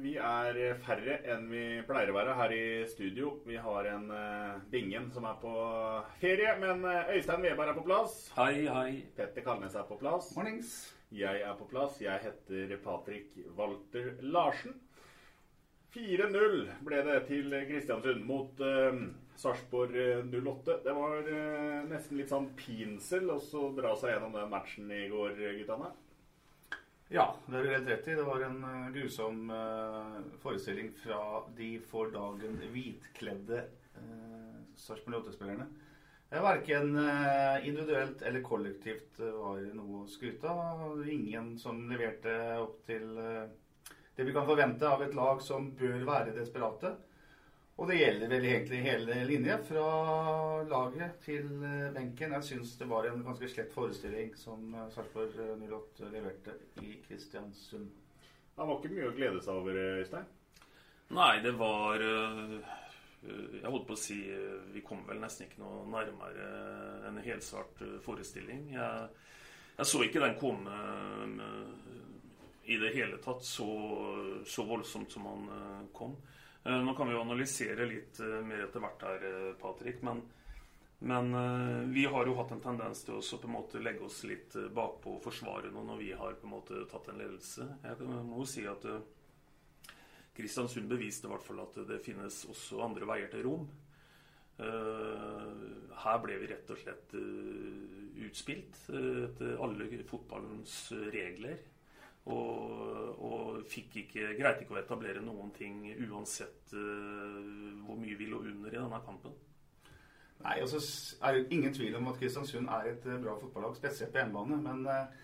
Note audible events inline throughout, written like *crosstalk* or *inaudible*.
Vi er færre enn vi pleier å være her i studio. Vi har en uh, Bingen som er på ferie, men eh, Øystein Weberg er på plass. Hei, hei. Petter Kalnes er på plass. Mornings. Jeg er på plass. Jeg heter Patrik Walter Larsen. 4-0 ble det til Kristiansund mot uh, Sarpsborg eh, 08. Det var uh, nesten litt sånn pinsel å så dra seg gjennom den matchen i går, guttene. Ja, det er du helt rett i. Det var en eh, grusom eh, forestilling fra de for dagen hvitkledde uh, Sarpsborg 8-spillerne. Verken uh, individuelt eller kollektivt eh, var noe å skryte av. Ingen som leverte opp til eh, det vi kan forvente av et lag som bør være desperate. Og det gjelder vel egentlig hele linja, fra laget til eh, benken. Jeg syns det var en ganske slett forestilling som eh, Sarpsborg eh, 08 leverte i Kristiansund. Det var ikke mye å glede seg over, Øystein. Nei, det var Jeg holdt på å si Vi kom vel nesten ikke noe nærmere en helsvart forestilling. Jeg, jeg så ikke den komme i det hele tatt så, så voldsomt som han kom. Eh, Nå kan vi jo analysere litt øh, mer etter hvert her, øh, Patrick. Men, men vi har jo hatt en tendens til å på en måte legge oss litt bakpå og forsvare noe når vi har på en måte tatt en ledelse. Jeg må jo si at Kristiansund beviste i hvert fall at det finnes også andre veier til rom. Eh, Her ble vi rett og slett eh, utspilt eh, etter alle fotballens regler. Og, og ikke, greide ikke å etablere noen ting uansett uh, hvor mye vi lå under i denne kampen. Nei, altså er det ingen tvil om at Kristiansund er et eh, bra fotballag, spesielt på hjemmebane. Men eh,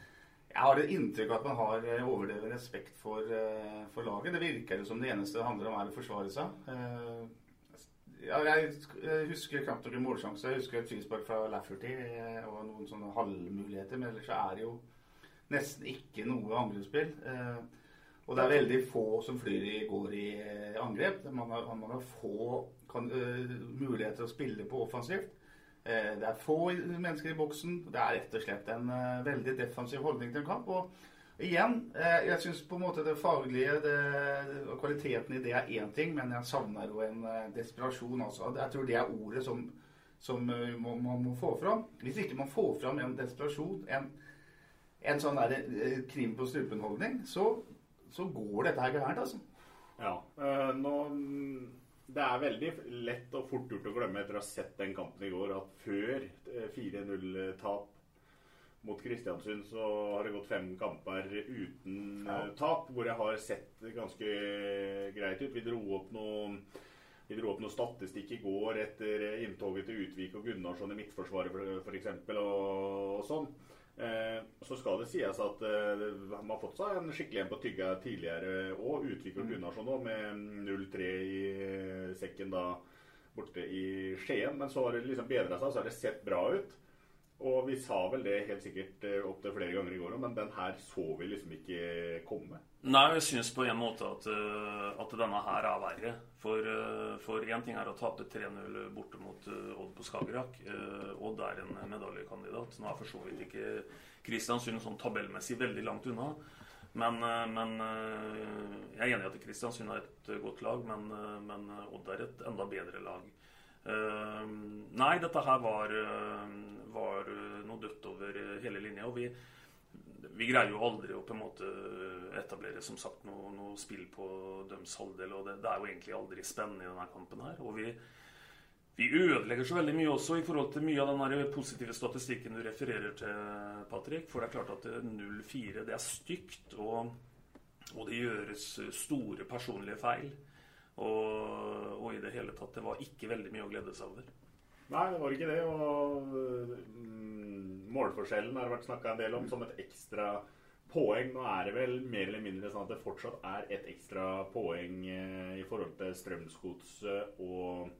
jeg har et inntrykk av at man har overdrevet respekt for, for laget. Det virker som det eneste det handler om, er å forsvare seg. Ja, jeg husker knapt noen målsjanse. Jeg husker et frispark fra Lafferty og noen sånne halvmuligheter. Men ellers så er det jo nesten ikke noe angrepsspill. Eh, Og det er veldig få som flyr i går i eh, angrep. Man har, man har få kan, eh, muligheter å spille på offensivt. Det er få mennesker i boksen. Det er rett og slett en veldig defensiv holdning til en kamp. Og igjen, jeg syns på en måte det faglige og kvaliteten i det er én ting, men jeg savner jo en desperasjon. Altså. Jeg tror det er ordet som, som man må få fram. Hvis ikke man får fram en desperasjon, en, en sånn der, krim på strupen-holdning, så, så går dette her gærent, altså. Ja. eh, nå, det er veldig lett og fort gjort å glemme etter å ha sett den kampen i går, at før eh, 4-0-tap mot Kristiansund, så har det gått fem kamper uten ja. tap, hvor jeg har sett ganske greit ut. Vi dro opp noen vi dro opp noe statistikk i går etter eh, inntoget til Utvik og Gunnarsson i midtforsvaret f.eks. Og, og sånn. Eh, så skal det sies at eh, man har fått seg en skikkelig en på tygga tidligere òg. Utvikler Gunnarsson òg, med 0-3 i eh, sekken da borte i Skien. Men så har det liksom bedra seg, så har det sett bra ut. Og vi sa vel det helt sikkert eh, opptil flere ganger i går òg, men den her så vi liksom ikke komme. Nei, jeg syns på en måte at, uh, at denne her er verre. For én uh, ting er å tape 3-0 borte mot Odd på Skagerrak. Odd er en medaljekandidat. Nå er for så vidt ikke Kristiansund sånn tabellmessig veldig langt unna. Men, men jeg er enig i at Kristiansund er et godt lag, men, men Odd er et enda bedre lag. Nei, dette her var var eh, noe dødt over eh, hele linja. og vi, vi greier jo aldri å på en måte etablere som sagt noe, noe spill på deres halvdel. og det, det, er jo egentlig aldri spennende i denne kampen her. og vi, vi ødelegger så veldig mye også i forhold til mye av den positive statistikken du refererer til, Patrick. For det er klart at 0-4 det er stygt, og, og, det gjøres store personlige feil. Og, og, i det hele tatt, det var ikke veldig mye å glede seg over. Nei, det var ikke det. Og mm, målforskjellen har vært snakka en del om som et ekstra poeng. Nå er det vel mer eller mindre sånn at det fortsatt er et ekstra poeng eh, i forhold til Strømsgodset og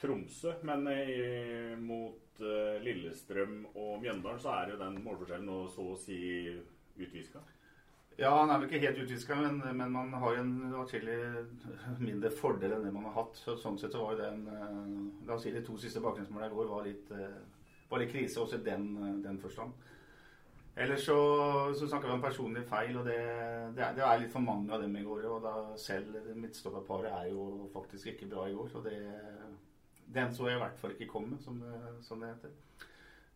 Tromsø. Men eh, mot eh, Lillestrøm og Mjøndalen så er jo den målforskjellen nå så å si utviska. Ja, han er vel ikke helt utviska, men, men, man har en atskillig mindre fordel enn det man har hatt. Så, sånn sett så var jo den uh, La oss si de to siste bakgrunnsmålene i går var litt, uh, var litt krise også i den, uh, den forstand. Ellers så, så snakker vi om personlige feil, og det, det, er, det, er, litt for mange av dem i går. Og da selv midtstopperparet er jo faktisk ikke bra i går. Så det, den så jeg i hvert fall ikke komme, som det, som det heter.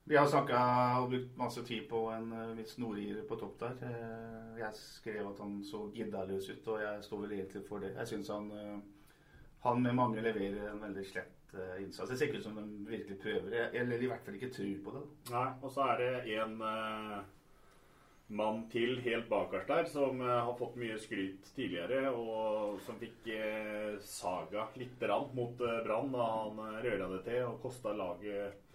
Vi har snakka og brukt masse tid på en viss nordirer på topp der. Uh, jeg skrev at han så giddaløs ut, og jeg står vel egentlig for det. Jeg syns han, uh, han med mange leverer en veldig slett innsats. Det ser ikke ut som de virkelig prøver, eller i hvert fall ikke tror på det. Nei, og så er det en mann til helt bakerst der som har fått mye skryt tidligere, og som fikk saga lite grann mot Brann da han røra det til og kosta laget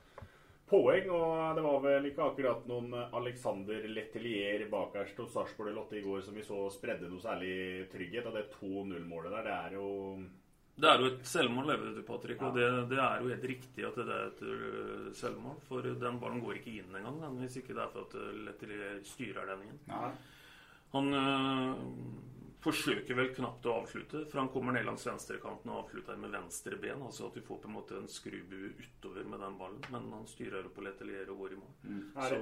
poeng. Og det var vel ikke akkurat noen Alexander Letelier bakerst hos Sarpsborg Lotte i går som vi så spredde noe særlig trygghet. Og det 2-0-målet der, det er jo det er jo et selvmål, lever du, Patrick. Og det, det, er jo helt riktig at det er et øh, selvmål. For den ballen går ikke inn engang, hvis ikke det er for at øh, Letelier styrer den inn. Ja. Han øh, forsøker vel knapt å avslutte, for han kommer ned langs venstrekanten og avslutter med venstre ben. Altså at du får på en måte en skrubue utover med den ballen, men han styrer på letelier og går i mål. Mm. Er,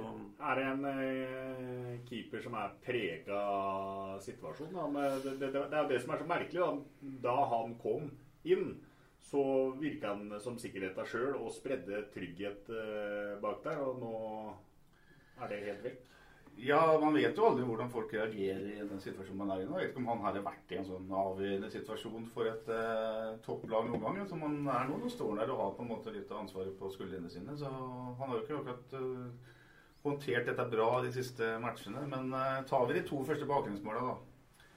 er, det en eh, keeper som er prega av situasjonen? Det, det, det, er det som er så merkelig. Da, da han kom inn, så virka han som sikkerheta sjøl og spredde trygghet eh, bak der, og nå er det helt vekk. Ja, man vet jo aldri hvordan folk reagerer i den situasjonen man er i nå. Jeg vet ikke om han hadde vært i en sånn avgjørende situasjon for et eh, topplag noen gang, som han er nå. Nå står han der og har på en måte litt av ansvaret på skuldrene sine. Så han har jo ikke akkurat uh, håndtert dette bra de siste matchene. Men uh, tar vi de to første bakgrunnsmåla, da,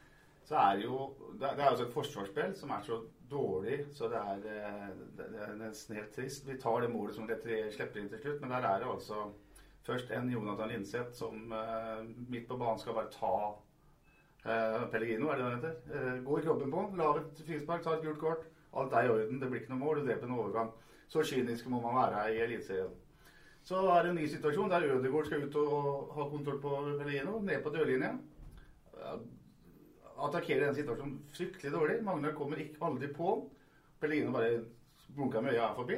så er det jo Det, er jo et forsvarsspill som er så dårlig, så det er, uh, det, det er nesten helt trist. Vi tar det målet som Lettere slipper inn til slutt, men der er det altså Først en Jonathan Linseth som uh, midt på banen skal bare ta uh, Pellegrino, er det det han heter. Gå går kroppen på, lave et frispark, tar et gult kort. Alt er i orden, det blir ikke noe mål, du dreper en overgang. Så kynisk må man være i Eliteserien. Så er det en ny situasjon der Ødegaard skal ut og ha kontroll på Pellegrino, ned på dørlinja. Attakkerer den situasjonen fryktelig dårlig. Magnar kommer ikke aldri på. Pellegrino bare blunker med øya forbi.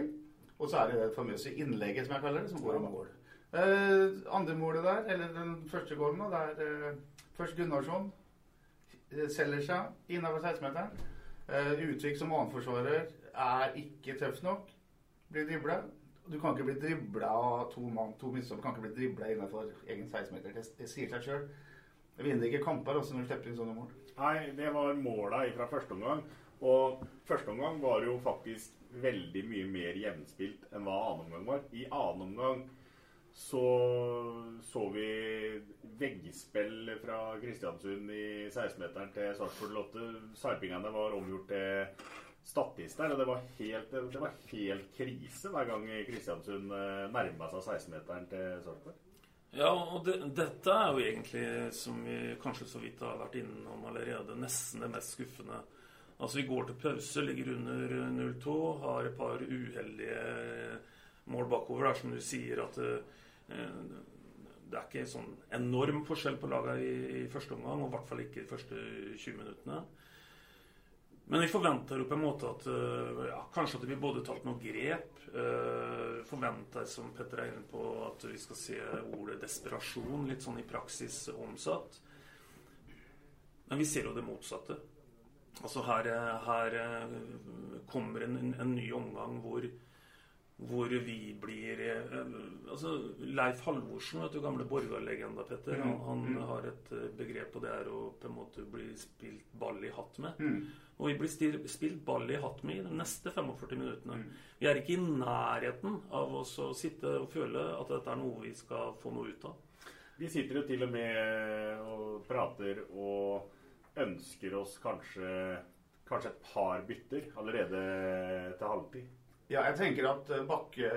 Og så er det det famøse innlegget, som jeg kaller det, som går om mål. Eh, andre målet der, eller den første gården, det er eh, først Gunnarsson eh, selger seg innafor 16-meteren. Eh, Utvik som annenforsvarer er ikke tøff nok. Blir dribla. Du kan ikke bli dribla av to mann, to midtstoppere kan ikke bli dribla innenfor egen 16-meter. Det, det, sier seg sjøl. Vinner ikke kamper også når du slipper inn sånne mål. Nei, det var måla fra første omgang. Og første omgang var jo faktisk veldig mye mer jevnspilt enn hva annen omgang var. I annen omgang så så vi veggspill fra Kristiansund i 16-meteren til Sarpsborg Lotte. Sarpingene var omgjort til statister, og det var, helt, det var helt krise hver gang Kristiansund eh, nærma seg 16-meteren til Sarpsborg. Ja, og det, dette er jo egentlig, som vi kanskje så vidt har vært innom allerede, nesten det mest skuffende. Altså Vi går til pause, ligger under 0-2, har et par uheldige mål bakover. Det er som du sier, at eh, det er ikke sånn enorm forskjell på lagene i, i første omgang, og i hvert fall ikke de første 20 minuttene. Men vi forventer jo på en måte at eh, ja, kanskje at det blir både tatt noen grep. Eh, forventer, som Petter er inne på, at vi skal se ordet desperasjon litt sånn i praksis omsatt. Men vi ser jo det motsatte. Altså her, her kommer en, en, ny omgang hvor hvor vi blir eh, altså Leif Halvorsen, vet du, gamle borgerlegenda, Petter, han, han mm. har et eh, begrep, og det er å på en måte bli spilt ball i hatt med. Mm. Og vi blir spilt ball i hatt med i de neste 45 minuttene. Mm. Vi er ikke i nærheten av oss å sitte og føle at dette er noe vi skal få noe ut av. Vi sitter jo til og med og prater og ønsker oss kanskje, kanskje et par bytter allerede til halvtid. Ja, jeg tenker at eh, Bakke,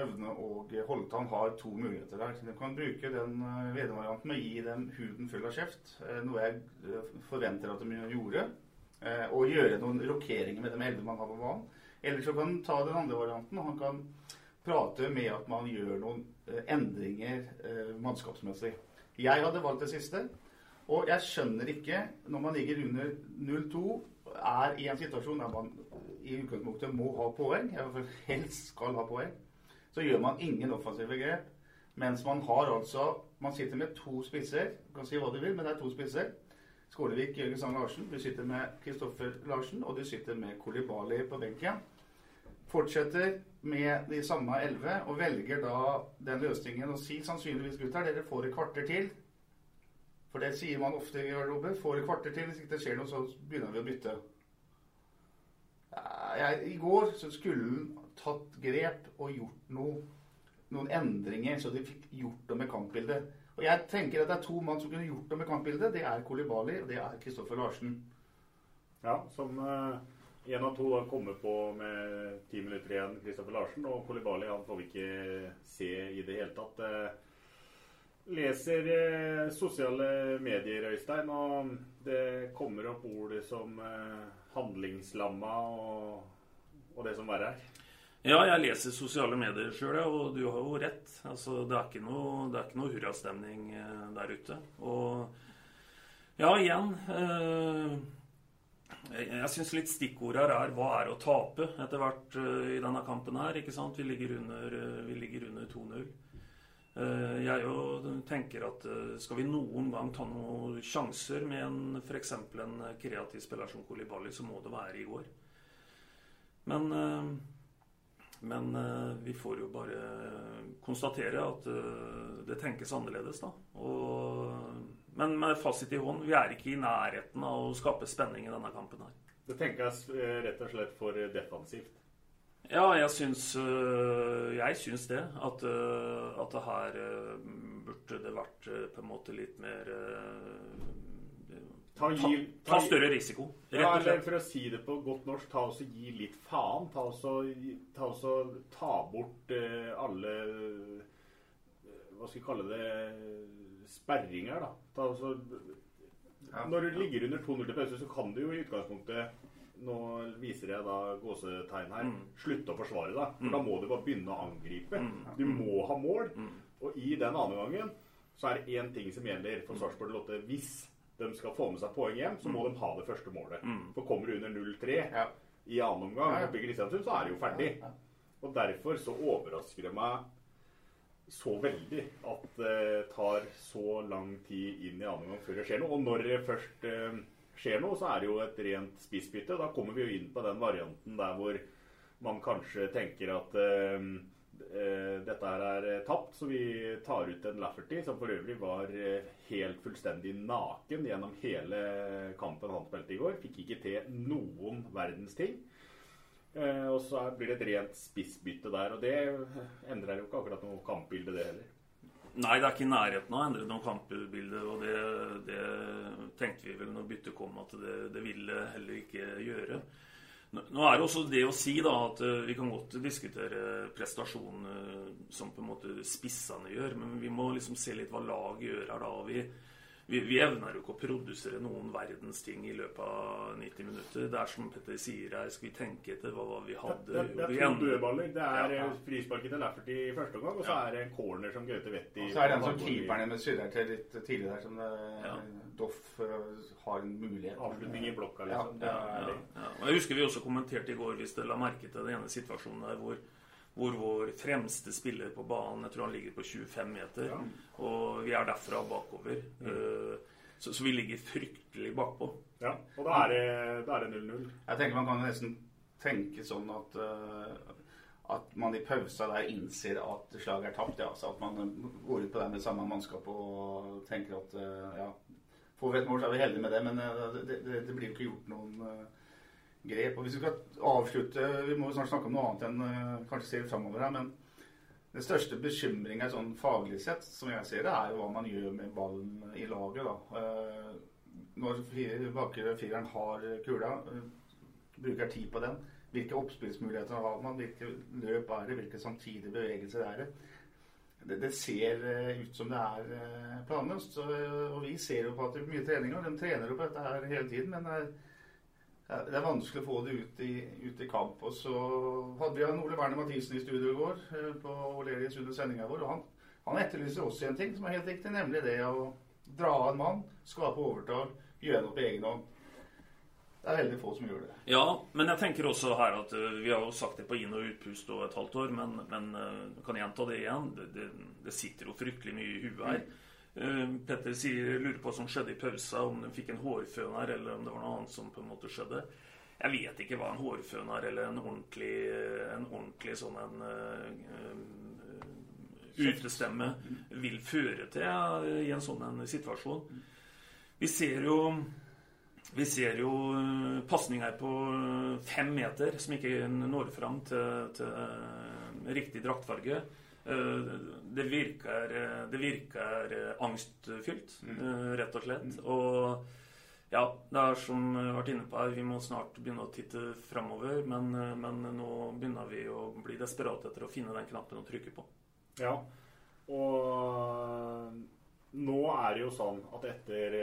Evne og Holtan har to muligheter der. De kan bruke den eh, Vedum-varianten med å gi dem huden full av kjeft, noe jeg forventer at de gjorde, og gjøre noen rokeringer med dem elleve man har på banen. Eller så kan han ta den andre varianten, han kan prate med at man gjør noen endringer mannskapsmessig. Jeg hadde valgt det siste. Og jeg skjønner ikke, når man ligger under 0-2, er i en situasjon der man i utgangspunktet må ha poeng, fall helst skal ha poeng, så gjør man ingen offensive grep. Mens man har altså Man sitter med to spisser. Du kan si hva du vil, men det er to spisser. Skålevik, Jørgen Sand Larsen. Du sitter med Kristoffer Larsen, og du sitter med Kolibali på benken. Fortsetter med de samme elleve og velger da den løsningen å si sannsynligvis gutter, dere får et kvarter til. For det sier man ofte i garderoben. Får et kvarter til. Hvis ikke det skjer noe, så begynner vi å bytte jeg, I går så skulle han tatt grep og gjort noe, noen endringer, så de fikk gjort noe med kampbildet. Og jeg tenker at det er to mann som kunne gjort noe med kampbildet. Det er Kolibali og det er Kristoffer Larsen. Ja, som én uh, av to har kommet på med ti minutter igjen, Kristoffer Larsen. Og Kolibali han får vi ikke se i det hele tatt. Leser eh, sosiale medier, Øystein, og det kommer opp ord som eh, handlingslamma og, og, det som verre er. Ja, jeg leser sosiale medier sjøl, og du har jo rett. Altså, det er ikke noe, er ikke noe hurrastemning eh, der ute. Og ja, igjen Jeg, jeg syns litt her er hva er å tape etter hvert i denne kampen her. ikke sant? Vi ligger under, uh, under 2-0. Uh, jeg jo tenker at skal vi noen gang ta noen sjanser med en f.eks. en kreativ spiller som Kolibali, så må det være i går. Men men uh, vi får jo bare konstatere at det tenkes annerledes, da. Og, men med fasit i hånd, vi er ikke i nærheten av å skape spenning i denne kampen her. Det tenkes rett og slett for defensivt? Ja, jeg syns, jeg syns det. At, at det her burde det vært på en måte litt mer Ta, gi, ta, ta, større risiko. Ja, eller for å si det på godt norsk, ta også gi litt faen. Ta også, ta, også, ta bort alle Hva skal vi kalle det sperringer, da. Ta også, ja, når du ligger under 2-0 til pause, så kan du jo i utgangspunktet Nå viser jeg da gåsetegn her. Mm. Slutte å forsvare deg. For mm. da må du bare begynne å angripe. Mm. Du må ha mål. Mm. Og i den andre gangen så er det én ting som gjelder for Sarpsborg Lotte. Hvis de skal få med seg poeng hjem, så må mm. de ha det første målet. Mm. For kommer du under 0-3 ja. i annen omgang ja, ja. Kristiansund, så er det jo ferdig. Og derfor så overrasker det meg så veldig at det tar så lang tid inn i annen omgang før det skjer noe. Og når det først uh, skjer noe, så er det jo et rent spissbytte. Da kommer vi jo inn på den varianten der hvor man kanskje tenker at uh, uh, dette her er eh, tapt, så vi tar ut en Lafferty, som for øvrig var helt fullstendig naken gjennom hele kampen han spilte i går. Fikk ikke til noen verdens ting. Og så blir det et rent spissbytte der, og det endrer jo ikke akkurat noe kampbilde, det heller. Nei, det er ikke i nærheten av å endre noe kampbilde, og det, det, tenkte vi vel når byttet kom at det, det ville heller ikke gjøre. Nå er det også det å si da, at eh, vi kan godt diskutere prestasjon som på en måte spissene gjør, men vi må liksom se litt hva laget gjør her da. Vi, vi, vi, evner jo ikke å produsere noen verdens ting i løpet av 90 minutter. Det er som Petter sier her, skal vi tenke etter hva, hva vi hadde Det, det, det er to dødballer. Det er ja. frisparket til Laffert i første omgang, og så ja. er det en corner som Gaute Vetti Og så er det en som keeperne med skylder til litt tidligere der, som eh, ja. Doff uh, har en mulighet. Avslutning i blokka, liksom. Ja. Jeg husker vi også kommenterte i går, hvis dere la merke til den ene situasjonen der hvor hvor vår fremste spiller på banen jeg tror han ligger på 25 meter. Ja. Og vi er derfra bakover. Mm. Uh, så, så, vi ligger fryktelig bakpå. Ja, Og da er det 0-0. Jeg tenker Man kan nesten tenke sånn at uh, at man i pausa der innser at slaget er tapt. Ja. Så at man går ut på det med samme mannskap og tenker at uh, ja, får vi et mål, så er vi heldige med det. Men det, det, det, blir jo ikke gjort noen grep. Og hvis vi skal avslutte Vi må snart snakke om noe annet enn uh, kanskje se framover her. Men den største bekymringa sånn faglig sett, som jeg ser det, er jo hva man gjør med ballen i laget. da. Uh, når bakre fireren har kula, uh, bruker tid på den. Hvilke oppspillsmuligheter har man? Hvilke løp er det? Hvilke samtidige bevegelser er det? Det, det ser ut som det er planløst. Og vi ser jo på at det er mye treninger. De trener jo på dette her hele tiden. men det er vanskelig å få det ut i, ut i kamp. Og så hadde vi Ole Werner Mathisen i studio i går eh, på Olerius under sendinga vår. og han, han, etterlyser også en ting som er helt riktig, nemlig det å dra av en mann, skape overtak, gjøre noe på egen hånd. Det er veldig få som gjør det. Ja, men jeg tenker også her at uh, vi har jo sagt det på inn- og utpust og et halvt år, men, men uh, kan gjenta det igjen. Det, det, det, sitter jo fryktelig mye i huet her. Mm. Eh, Petter sier, lurer på hva som skjedde i pausa, om de fikk en hårføner eller om det var noe annet som på en måte skjedde. Jeg vet ikke hva en hårføner eller en ordentlig, en ordentlig sånn en uh, utestemme vil føre til ja, i en sånn en situasjon. Vi ser jo vi ser jo pasninger på fem meter som ikke når fram til, til riktig draktfarge. Eh, det virker, eh, det virker eh, angstfylt, mm. rett og slett. Mm. Og ja, det er som vi har vært inne på her, vi må snart begynne å titte framover. Men, men, nå begynner vi å bli desperate etter å finne den knappen å trykke på. Ja, og nå er det jo sånn at etter,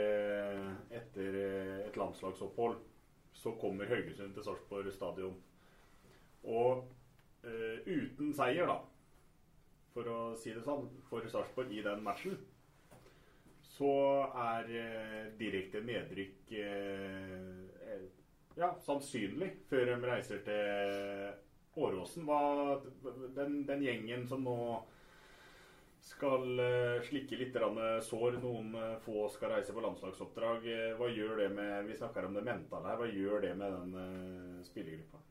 etter et landslagsopphold så kommer Haugesund til Sarpsborg stadion. Og uh, uten seier, da for å si det sånn, for Sarpsborg i den matchen, så er eh, direkte nedrykk eh, ja, sannsynlig før de reiser til Åråsen. Den, den, gjengen som nå skal eh, slikke litt sår, noen eh, få skal reise på landslagsoppdrag. Eh, hva gjør det med Vi snakker om det mentale her. Hva gjør det med den eh, spillergruppa?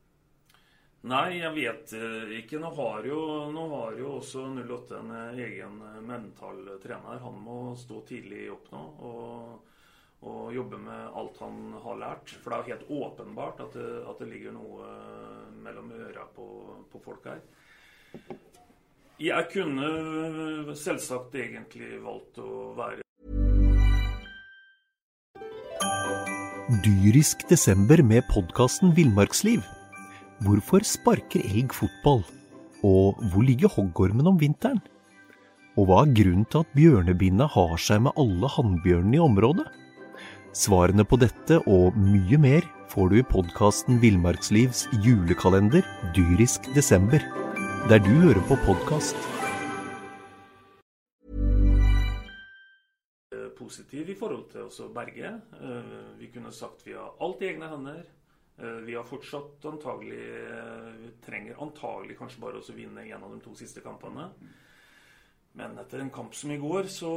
Nei, jeg vet eh, ikke. Nå har jo, nå har jo også 08 en eh, egen eh, mental trener. Han må stå tidlig opp nå og, og, jobbe med alt han har lært. For det er jo helt åpenbart at det, at det ligger noe mellom øra på, på folk her. Jeg kunne selvsagt egentlig valgt å være Dyrisk desember med podkasten Villmarksliv. Hvorfor sparker elg fotball? Og hvor ligger hoggormen om vinteren? Og hva er grunnen til at bjørnebinna har seg med alle hannbjørnene i området? Svarene på dette og mye mer får du i podkasten Villmarkslivs julekalender dyrisk desember, der du hører på podkast. Positiv i forhold til å berge. Eh, vi kunne sagt vi har alt i egne hender. Eh, vi har fortsatt antagelig eh, trenger antagelig kanskje bare å vinne en av de to siste kampene. Men etter en kamp som i går, så,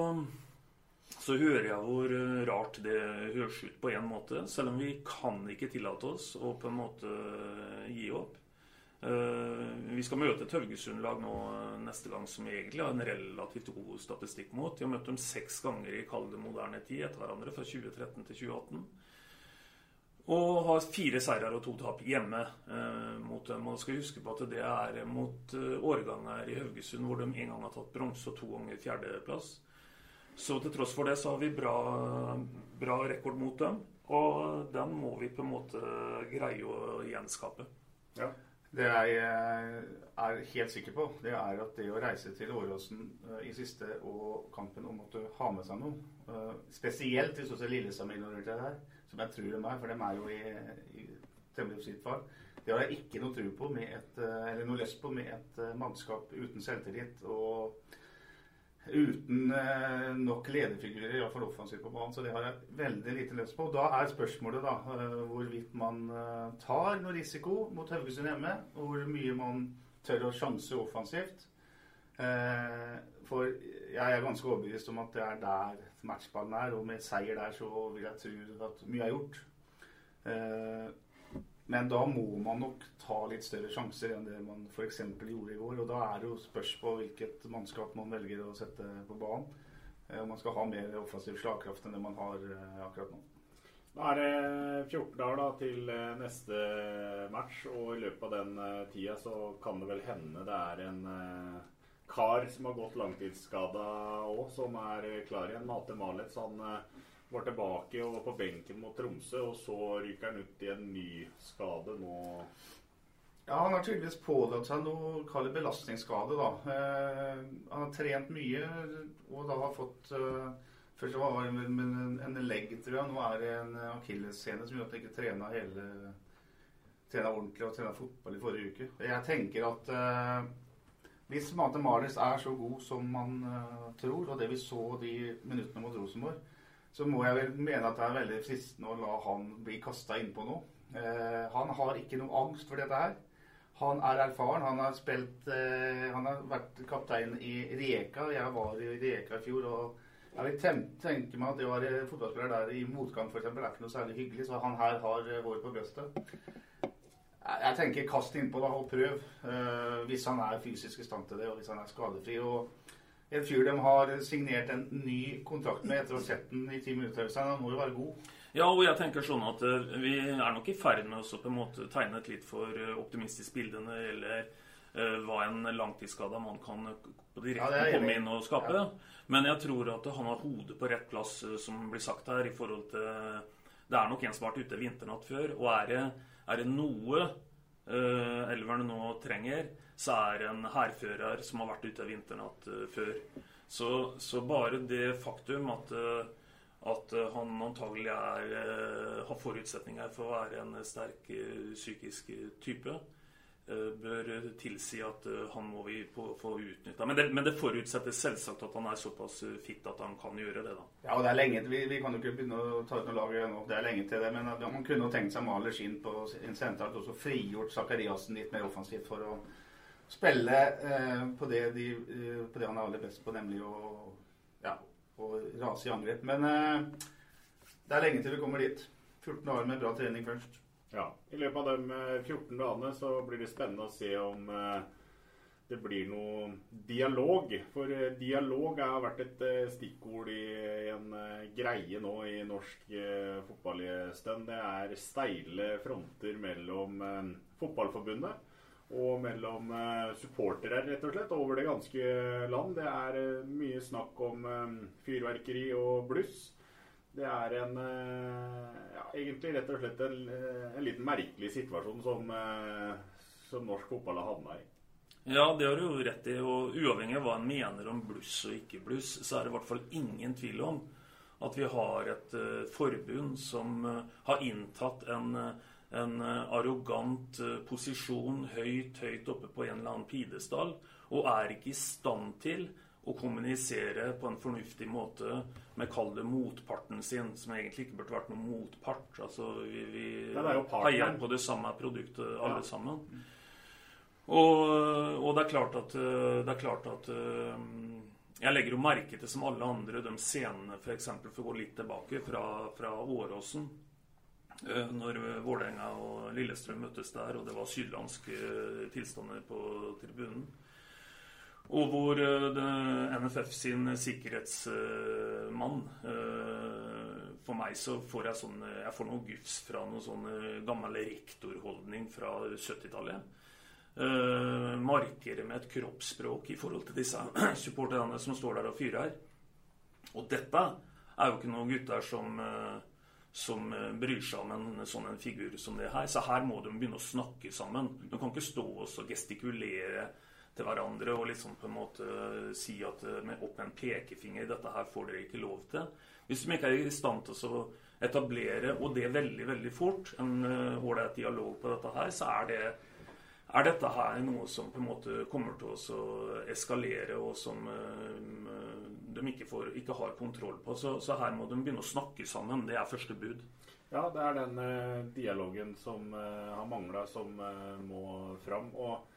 så hører jeg hvor eh, rart det høres ut på en måte. Selv om vi kan ikke tillate oss å på en måte gi opp. Vi skal møte et Haugesund-lag nå neste gang som vi egentlig har en relativt god statistikk mot. Vi har møtt dem seks ganger i kalde moderne tid etter hverandre, fra 2013 til 2018. Og har fire seirer og to tap hjemme eh, mot dem. Og skal huske på at det er mot eh, årganger i Haugesund hvor de en gang har tatt bronse og to ganger fjerdeplass. Så til tross for det så har vi bra, bra rekord mot dem. Og den må vi på en måte greie å gjenskape. Ja. Det jeg er helt sikker på, det er at det å reise til Åråsen i siste og kampen å måtte ha med seg noe, spesielt hvis også Lillestrøm er involvert her, som jeg tror de er, for de er jo i, i temmelig sitt fag, det har jeg ikke noe tro på med et, eller noe lyst på med et mannskap uten selvtillit og uten eh, nok lederfigurer, iallfall offensivt på banen. Så det har jeg veldig lite lyst på. Da er spørsmålet da eh, hvorvidt man eh, tar noe risiko mot Haugesund hjemme. Og hvor mye man tør å sjanse offensivt. Eh, for jeg er ganske overbevist om at det er der matchballen er. Og med seier der så vil jeg tro at mye er gjort. Eh, men da må man nok ta litt større sjanser enn det man f.eks. gjorde i går. Og da er det jo spørs på hvilket mannskap man velger å sette på banen. Eh, om man skal ha mer offensiv slagkraft enn det man har eh, akkurat nå. Nå er det 14 dager da, til eh, neste match, og i løpet av den tida så kan det vel hende det er en kar som har gått langtidsskada òg, som er klar igjen. Mate Malets. Han var tilbake og var på benken mot Tromsø, og så ryker han ut i en ny skade nå. Ja, Han har tydeligvis pådratt seg noe kall belastningsskade. da. Eh, han har trent mye og da har fått eh, Først var det med en, en legg, tror jeg. Nå er det en akillessene som gjør at han ikke trena hele trena ordentlig og trena fotball i forrige uke. Jeg tenker at eh, hvis Marles er så god som man uh, tror, og det vi så de minuttene mot Rosenborg, så må jeg vel mene at det er veldig fristende å la han bli kasta innpå noe. Uh, han har ikke noe angst for dette her. Han er erfaren. Han har spilt uh, Han har vært kaptein i Rijeka. Jeg var i Rijeka i fjor. og jeg vil tenke meg at det å være fotballspiller der i motgang f.eks. er ikke noe særlig hyggelig. Så han her har hår på brøstet. Jeg tenker kast innpå da, og prøv. Uh, hvis han er fysisk i stand til det, og hvis han er skadefri. og en fyr de har signert en ny kontrakt med etter å ha sett den i ti minutter. Så han må jo være god. Ja, og jeg tenker sånn at uh, vi er nok i ferd med å på en måte tegne et litt for uh, optimistisk bilde når det gjelder uh, hva en langtidsskada mann kan direkte ja, komme inn og skape. Ja. Men jeg tror at han har hodet på rett plass, som blir sagt her, i forhold til Det er nok en som har vært ute vinternatt før. Og er det, er det noe uh, elverne nå trenger, så er det en hærfører som har vært ute vinternatt uh, før. Så, så, bare det faktum at, uh, at han antagelig er, har forutsetninger for å være en sterk psykisk type, bør tilsi at eh, han må vi få utnytta. Men, men, det forutsetter selvsagt at han er såpass eh, fit at han kan gjøre det. da. Ja, og det er lenge, Vi, vi kan jo ikke begynne å ta ut noe lag ennå. Det er lenge til det. Men man kunne jo tenkt seg Maler Skinn på en sentralt og så frigjort Zakariassen litt mer offensivt for å spille eh, på, det de, på, det han er aller best på, nemlig å, ja, rase i angrep. Men eh, det er lenge til vi kommer dit. 14 år med bra trening først. Ja. I løpet av de 14 eh, dagene så blir det spennende å se om eh, det blir noe dialog. For eh, dialog har vært et stikkord i en greie nå i norsk fotball i stund. Det er steile fronter mellom Fotballforbundet og mellom supportere, rett og slett, over det ganske land. Det er mye snakk om fyrverkeri og bluss. Det er en eh, ja, egentlig rett og slett en, eh, en liten merkelig situasjon som, eh, som norsk fotball har havna i. Ja, det har du jo rett i. Og uavhengig av hva en mener om bluss og ikke bluss, så er det i hvert fall ingen tvil om at vi har et uh, forbund som uh, har inntatt en, en uh, arrogant posisjon høyt, høyt oppe på en eller annen pidestall, og er ikke i stand til å kommunisere på en fornuftig måte med kall det motparten sin, som egentlig ikke burde vært noen motpart. Altså, vi, vi heier på det samme produktet alle ja. sammen. Og, og, det er klart at, det er klart at Jeg legger jo merke til, som alle andre, de scenene f.eks. For, for å gå litt tilbake fra, fra Åråsen. Eh, når Vålerenga og Lillestrøm møttes der, og det var sydlandske tilstander på tribunen. Og hvor uh, NFF sin sikkerhetsmann uh, For meg så får jeg sånn Jeg får noe gufs fra noe sånn gammel rektorholdning fra 70-tallet. Uh, markerer med et kroppsspråk i forhold til disse *clears throat* supporterne som står der og fyrer. Og dette er jo ikke noen gutter som, som eh, bryr seg om en sånn en figur som det her. Så her må de begynne å snakke sammen. De kan ikke stå og gestikulere til hverandre og liksom på en måte si at eh, med opp med en pekefinger dette her får dere ikke lov til. Hvis de ikke er i stand til å etablere, og det veldig veldig fort, en eh, ålreit dialog på dette her, så er det er dette her noe som på en måte kommer til å eskalere, og som de ikke, får, ikke har kontroll på. Så, så, her må de begynne å snakke sammen. Det er første bud. Ja, det er den eh, dialogen som eh, har mangla, som eh, må fram. Og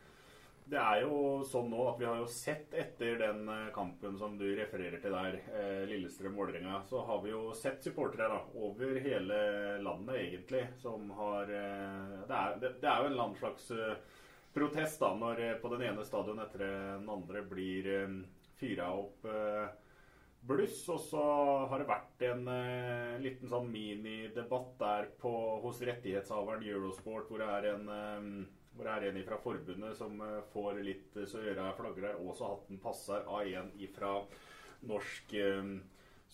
det er jo sånn nå at vi har jo sett etter den eh, kampen som du refererer til der, eh, Lillestrøm-Vålerenga, så har vi jo sett supportere da, over hele landet, egentlig, som har eh, det er, det, det, er, jo en eller annen slags protest da, når på den ene stadion etter den andre blir fyra opp bluss. Og så har det vært en liten sånn minidebatt der på, hos rettighetshaveren Eurosport, hvor det er en, hvor det er en fra forbundet som uh, får litt så øra flagrer. Også hatten passer av en fra norsk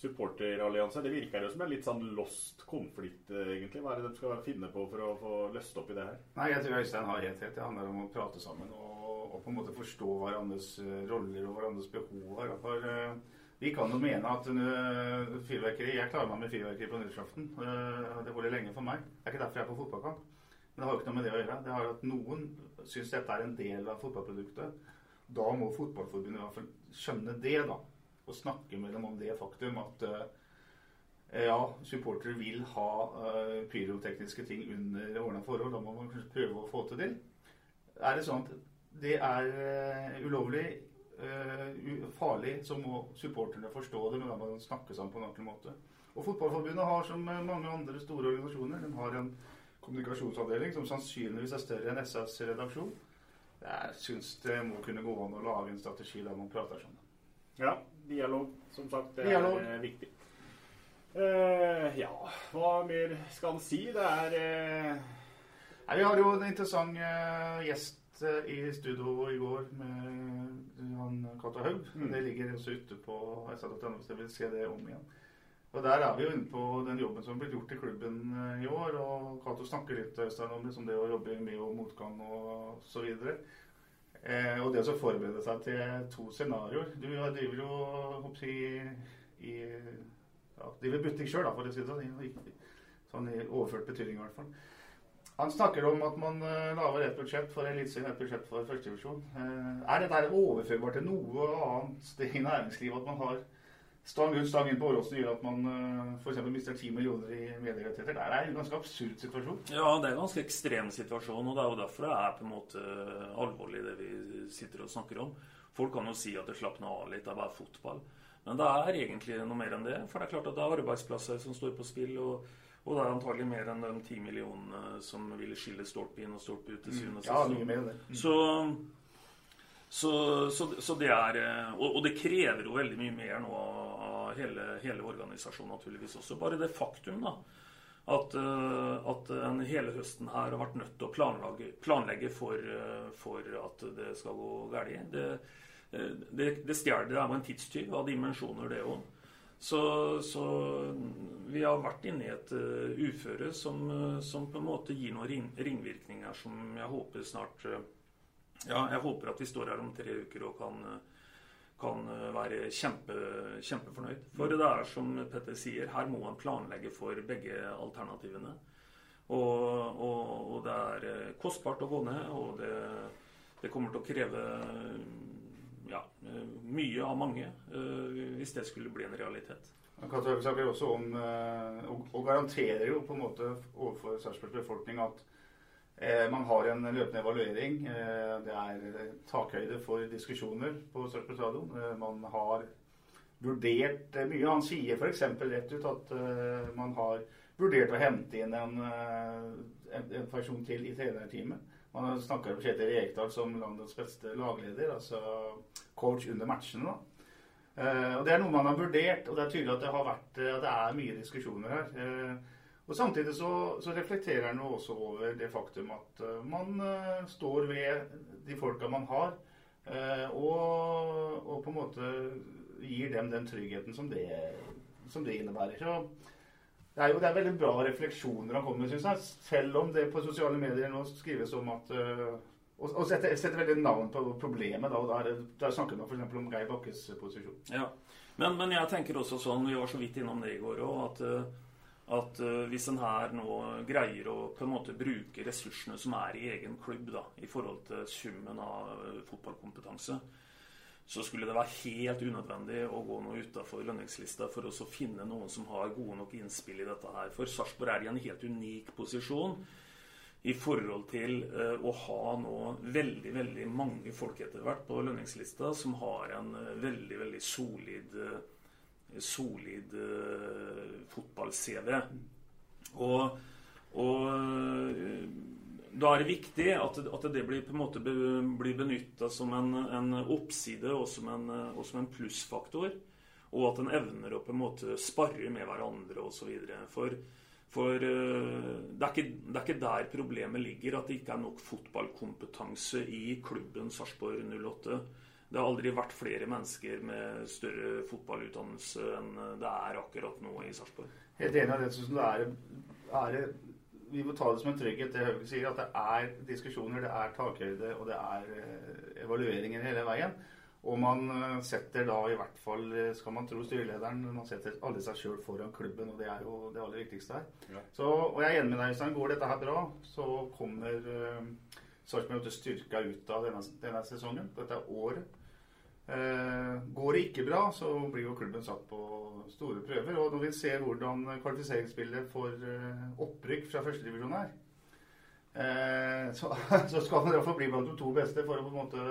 supporterallianse. Det virker jo som en litt sånn lost konflikt, egentlig. Hva er det de skal finne på for å få løst opp i det her? Nei, Jeg tror Øystein har helt rett. Det handler om å prate sammen og, og på en måte forstå hverandres roller og hverandres behov. For vi kan jo mene at fyrverkeri Jeg klarer meg med fyrverkeri på nyttårsaften. Det holder lenge for meg. Det er ikke derfor jeg er på fotballkamp. Men det har jo ikke noe med det å gjøre. Det har at noen syns dette er en del av fotballproduktet. Da må Fotballforbundet i hvert fall skjønne det, da. Og snakke med dem om det faktum at uh, ja, supportere vil ha pyrotekniske ting under ordna forhold. Da må man prøve å få til det. Er det sånn at det er ulovlig uh, farlig, så må supporterne forstå det, men da må de snakke sammen på en ordentlig måte. Og Fotballforbundet har, som mange andre store organisasjoner, de har en kommunikasjonsavdeling som sannsynligvis er større enn SAs redaksjon. Jeg syns det må kunne gå an å lage en strategi der man prater sånn. Ja, dialog, som sagt, det dialog. er viktig. Uh, ja, hva mer skal en si? Det er uh... Nei, Vi har jo en interessant uh, gjest i studio i går med han Cato Haug. Mm. Det ligger også ute på sa.no hvis jeg vil se det om igjen. Og Der er vi jo inne på den jobben som er blitt gjort i klubben eh, i år. og Cato snakker litt Øystein, om liksom det å jobbe med og motgang og så videre. Eh, og det å forberede seg til to scenarioer. Du driver jo hoppsi, i ja, driver butikk sjøl, for å si det sånn. Sånn i overført betydning i hvert fall. Han snakker om at man uh, lager et budsjett for Eliteserien, et budsjett for førstedivisjon. Uh, er dette overførbart til noe annet sted i næringslivet? At man har stang ut, stang inn på Åråsen gjør at man uh, f.eks. mister 10 millioner i medierettigheter? Det er en ganske absurd situasjon. Ja, det er en ganske ekstrem situasjon. Og det er jo derfor det er på en måte alvorlig, det vi sitter og snakker om. Folk kan jo si at det slapner av litt, det er bare fotball. Men det er egentlig noe mer enn det. For det er klart at det er arbeidsplasser som står på spill. og og det er antagelig mer enn de ti millionene som vil skille stolpe inn og stolpe ut til syvende og sist. Ja, mye mer enn det. Mm. Så, så, så, så, det er eh, og, og, det krever jo veldig mye mer nå av hele, hele organisasjonen naturligvis også. Bare det faktum da, at, eh, at en hele høsten her har vært nødt til å planlegge, planlegge for, eh, for, at det skal gå galt. Det, det, det stjeler. Er jo en tidstyv av dimensjoner, det òg. Så, så, vi har vært inne i et uføre som, som, på en måte gir noen ringvirkninger som jeg håper snart Ja, jeg håper at vi står her om tre uker og kan, kan være kjempe, kjempefornøyd. For det er som Petter sier, her må man planlegge for begge alternativene. Og, og, og det er kostbart å gå ned, og det, det kommer til å kreve ja, eh, mye av mange, eh, hvis det skulle bli en realitet. Katarina snakker også om, eh, og garanterer jo på en måte overfor Sarpsborgs befolkning at man har en løpende evaluering. Det er takhøyde for diskusjoner på Sarpsborg stadion. Man har vurdert mye. Han sier f.eks. rett ut at man har vurdert å hente inn en, en person til i trenerteamet. Man snakka med Kjetil Rekdal som landets beste lagleder, altså coach under matchene. og Det er noe man har vurdert, og det er tydelig at det vært, at det er mye diskusjoner her. Og Samtidig så, så reflekterer han også over det faktum at man står ved de folka man har, og, og, på en måte gir dem den tryggheten som det, som det innebærer. Så det er jo det er veldig bra refleksjoner han kommer med, syns jeg. Selv om det på sosiale medier nå skrives om at Og, og setter, setter veldig navn på problemet. da, og Der, der snakker man f.eks. om Geir Bakkes posisjon. Ja, men, men, jeg tenker også sånn, vi var så vidt innom det i går òg, at, at uh, hvis en her nå greier å på en måte bruke ressursene som er i egen klubb, da, i forhold til summen av uh, fotballkompetanse, så skulle det være helt unødvendig å gå noe utafor lønningslista for å finne noen som har gode nok innspill i dette her. For Sarpsborg er i en helt unik posisjon i forhold til uh, å ha nå veldig veldig mange folk etter hvert på lønningslista som har en veldig veldig solid, solid fotball-CV. Og, og da er det viktig at, at, det blir på blir benytta som en, en, oppside og som en, og som en plussfaktor. Og at en evner å på en måte sparre med hverandre osv. For, for uh, det, er ikke, det, er ikke, der problemet ligger, at det ikke er nok fotballkompetanse i klubben Sarpsborg 08. Det har aldri vært flere mennesker med større fotballutdannelse enn det er akkurat nå i Sarpsborg. Helt enig av det. Synes det er, er vi må ta det som en trygghet, det Hauge sier, at det er diskusjoner, det er takhøyde og det er eh, evalueringer hele veien. Og man eh, setter da i hvert fall, eh, skal man tro styrelederen, man setter alle seg sjøl foran klubben. Og det er jo det aller viktigste her. Ja. Så, og jeg er enig med deg, Øystein. Går dette her bra, så kommer uh, Sarpsborg styrka ut av denne, denne sesongen. Dette er året. Uh, går det ikke bra, så blir jo klubben satt på store prøver. Og når vi ser hvordan kvalifiseringsspillet for uh, opprykk fra førstedivisjon er, uh, så, *laughs* så, skal man iallfall bli blant de to beste for å på en måte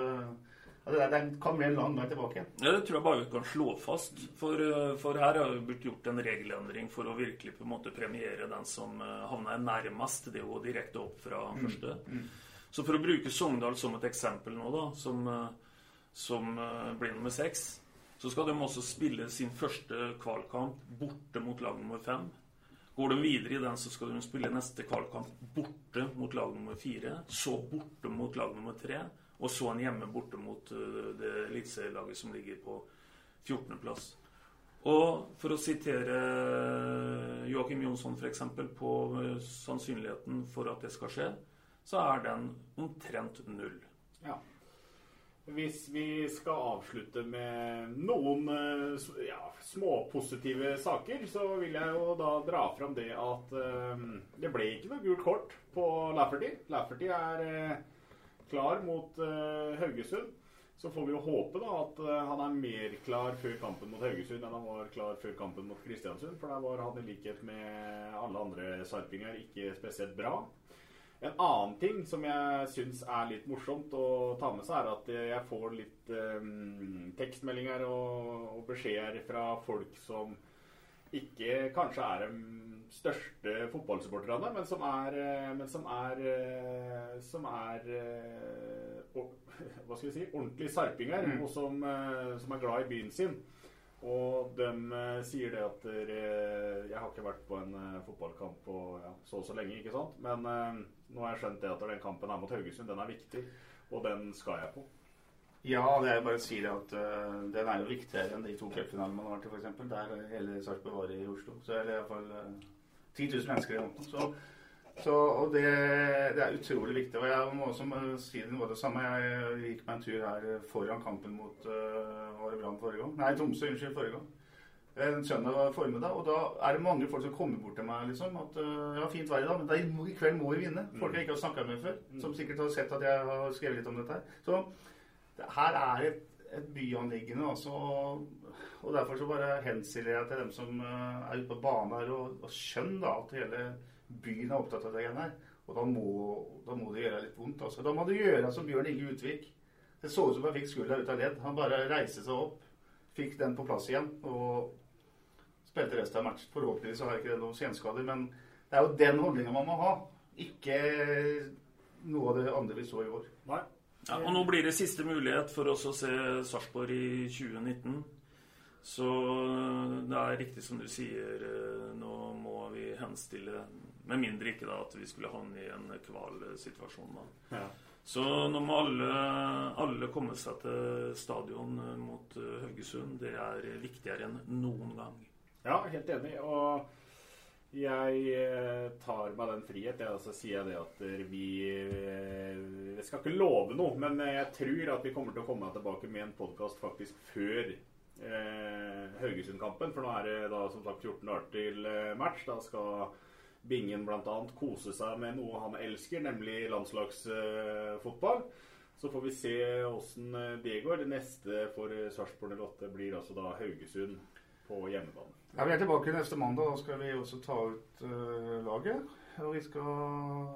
ja, det, kan bli en lang vei tilbake. Ja, Det tror jeg bare vi kan slå fast. For, for her har vi blitt gjort en regelendring for å virkelig på en måte premiere den som havner nærmest det er jo direkte opp fra mm. første. Mm. Så for å bruke Sogndal som et eksempel nå, da, som som eh, blir nummer seks. Så skal de også spille sin første kvalkamp borte mot lag nummer fem. Går de videre i den, så skal de spille neste kvalkamp borte mot lag nummer fire. Så borte mot lag nummer tre. Og så en hjemme borte mot eh, det eliteserielaget som ligger på 14.-plass. Og for å sitere eh, Joakim Jonsson f.eks. på sannsynligheten for at det skal skje, så er den omtrent null. Ja. Hvis vi skal avslutte med noen eh, ja, småpositive saker, så vil jeg jo da dra fram det at um, det ble ikke noe gult kort på Lafferty. Lafferty er uh, klar mot uh, Haugesund. Så får vi jo håpe da at uh, han er mer klar før kampen mot Haugesund enn han var klar før kampen mot Kristiansund. For der var han i likhet med alle andre sarpinger ikke spesielt bra. En annen ting som jeg syns er litt morsomt å ta med seg, er at jeg får litt um, tekstmeldinger og, og, beskjeder fra folk som ikke kanskje er de største fotballsupporterne, men som er, eh, men som er, eh, som er *laughs* hva skal vi si, ordentlige sarpinger, mm. og som, som er glad i byen sin. Og de uh, sier det at uh, Jeg har ikke vært på en uh, fotballkamp på ja, så og så lenge, ikke sant? Men nå har jeg skjønt det at den kampen er mot Haugesund. Den er viktig, og den skal jeg på. Ja, det er bare å si det at den er jo viktigere enn de to cupfinalene man har vært i, f.eks. Der hele Sarpsborg var i Oslo. Så er det iallfall uh, 10 000 mennesker i måneden. Så og det, det, er utrolig viktig. Og jeg må også si det noe det samme. Jeg gikk meg en tur her foran kampen mot uh, Brann forrige gang? Nei, Tromsø. Unnskyld, forrige gang. En søndag formiddag. Og da er det mange folk som kommer bort til meg liksom at uh, Ja, fint vær i dag, men i kveld må vi vinne. Folk jeg ikke har snakka med før. Mm. Som sikkert har sett at jeg har skrevet litt om dette her. Så det, her er et, et byanliggende, altså. Og derfor så bare henstiller jeg til dem som uh, er ute på banen her, og, og skjønn da at hele byen er opptatt av det igjen her. Og da må, da må, det gjøre litt vondt. Altså. Da må det gjøre som Bjørn Inge Utvik. Det så ut som han fikk skuldra ut av ledd. Han bare reiste seg opp, fikk den på plass igjen og spilte resten av matchen. Forhåpentligvis har ikke det noen senskader, men det er jo den holdninga man må ha. Ikke noe av det andre vi så i år. Nei. Ja, og nå blir det siste mulighet for oss å se Sarpsborg i 2019. Så det er riktig som du sier, eh, nå må vi henstille med mindre ikke da at vi skulle havne i en kvalsituasjon. da. Ja. Så nå må alle, alle, komme seg til stadion mot eh, Haugesund. Det er viktigere enn noen gang. Ja, helt enig. Og Jeg eh, tar meg den frihet. Jeg også sier det at eh, vi eh, Jeg skal ikke love noe, men jeg tror at vi kommer til å komme tilbake med en podkast faktisk før eh, Haugesund-kampen. For nå er det da som sagt 14 dager til eh, match. Da skal Bingen bl.a. kose seg med noe han elsker, nemlig landslagsfotball. Så får vi se åssen det går. Det neste for Sarpsborg 08 blir altså da Haugesund på hjemmebane. Ja, Vi er tilbake neste mandag. Da skal vi også ta ut uh, laget. Og vi skal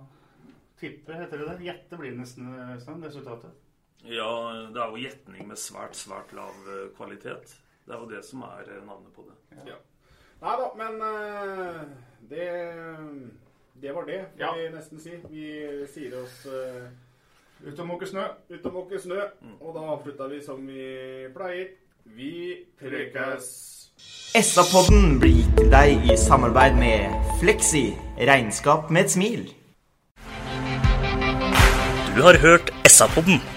tippe, heter det det? Gjette blir nesten, nesten resultatet. Ja, det er jo gjetning med svært, svært lav eh, kvalitet. Det er jo det som er eh, navnet på det. Ja. Nei da, men uh, det, det var det, får ja. vi nesten si. Vi sier oss uh, Ut og måke snø. Ut og måke snø. Mm. Og da avslutta vi som vi pleier. Vi prekes. SA-podden blir gitt til deg i samarbeid med Fleksi regnskap med et smil. Du har hørt SA-podden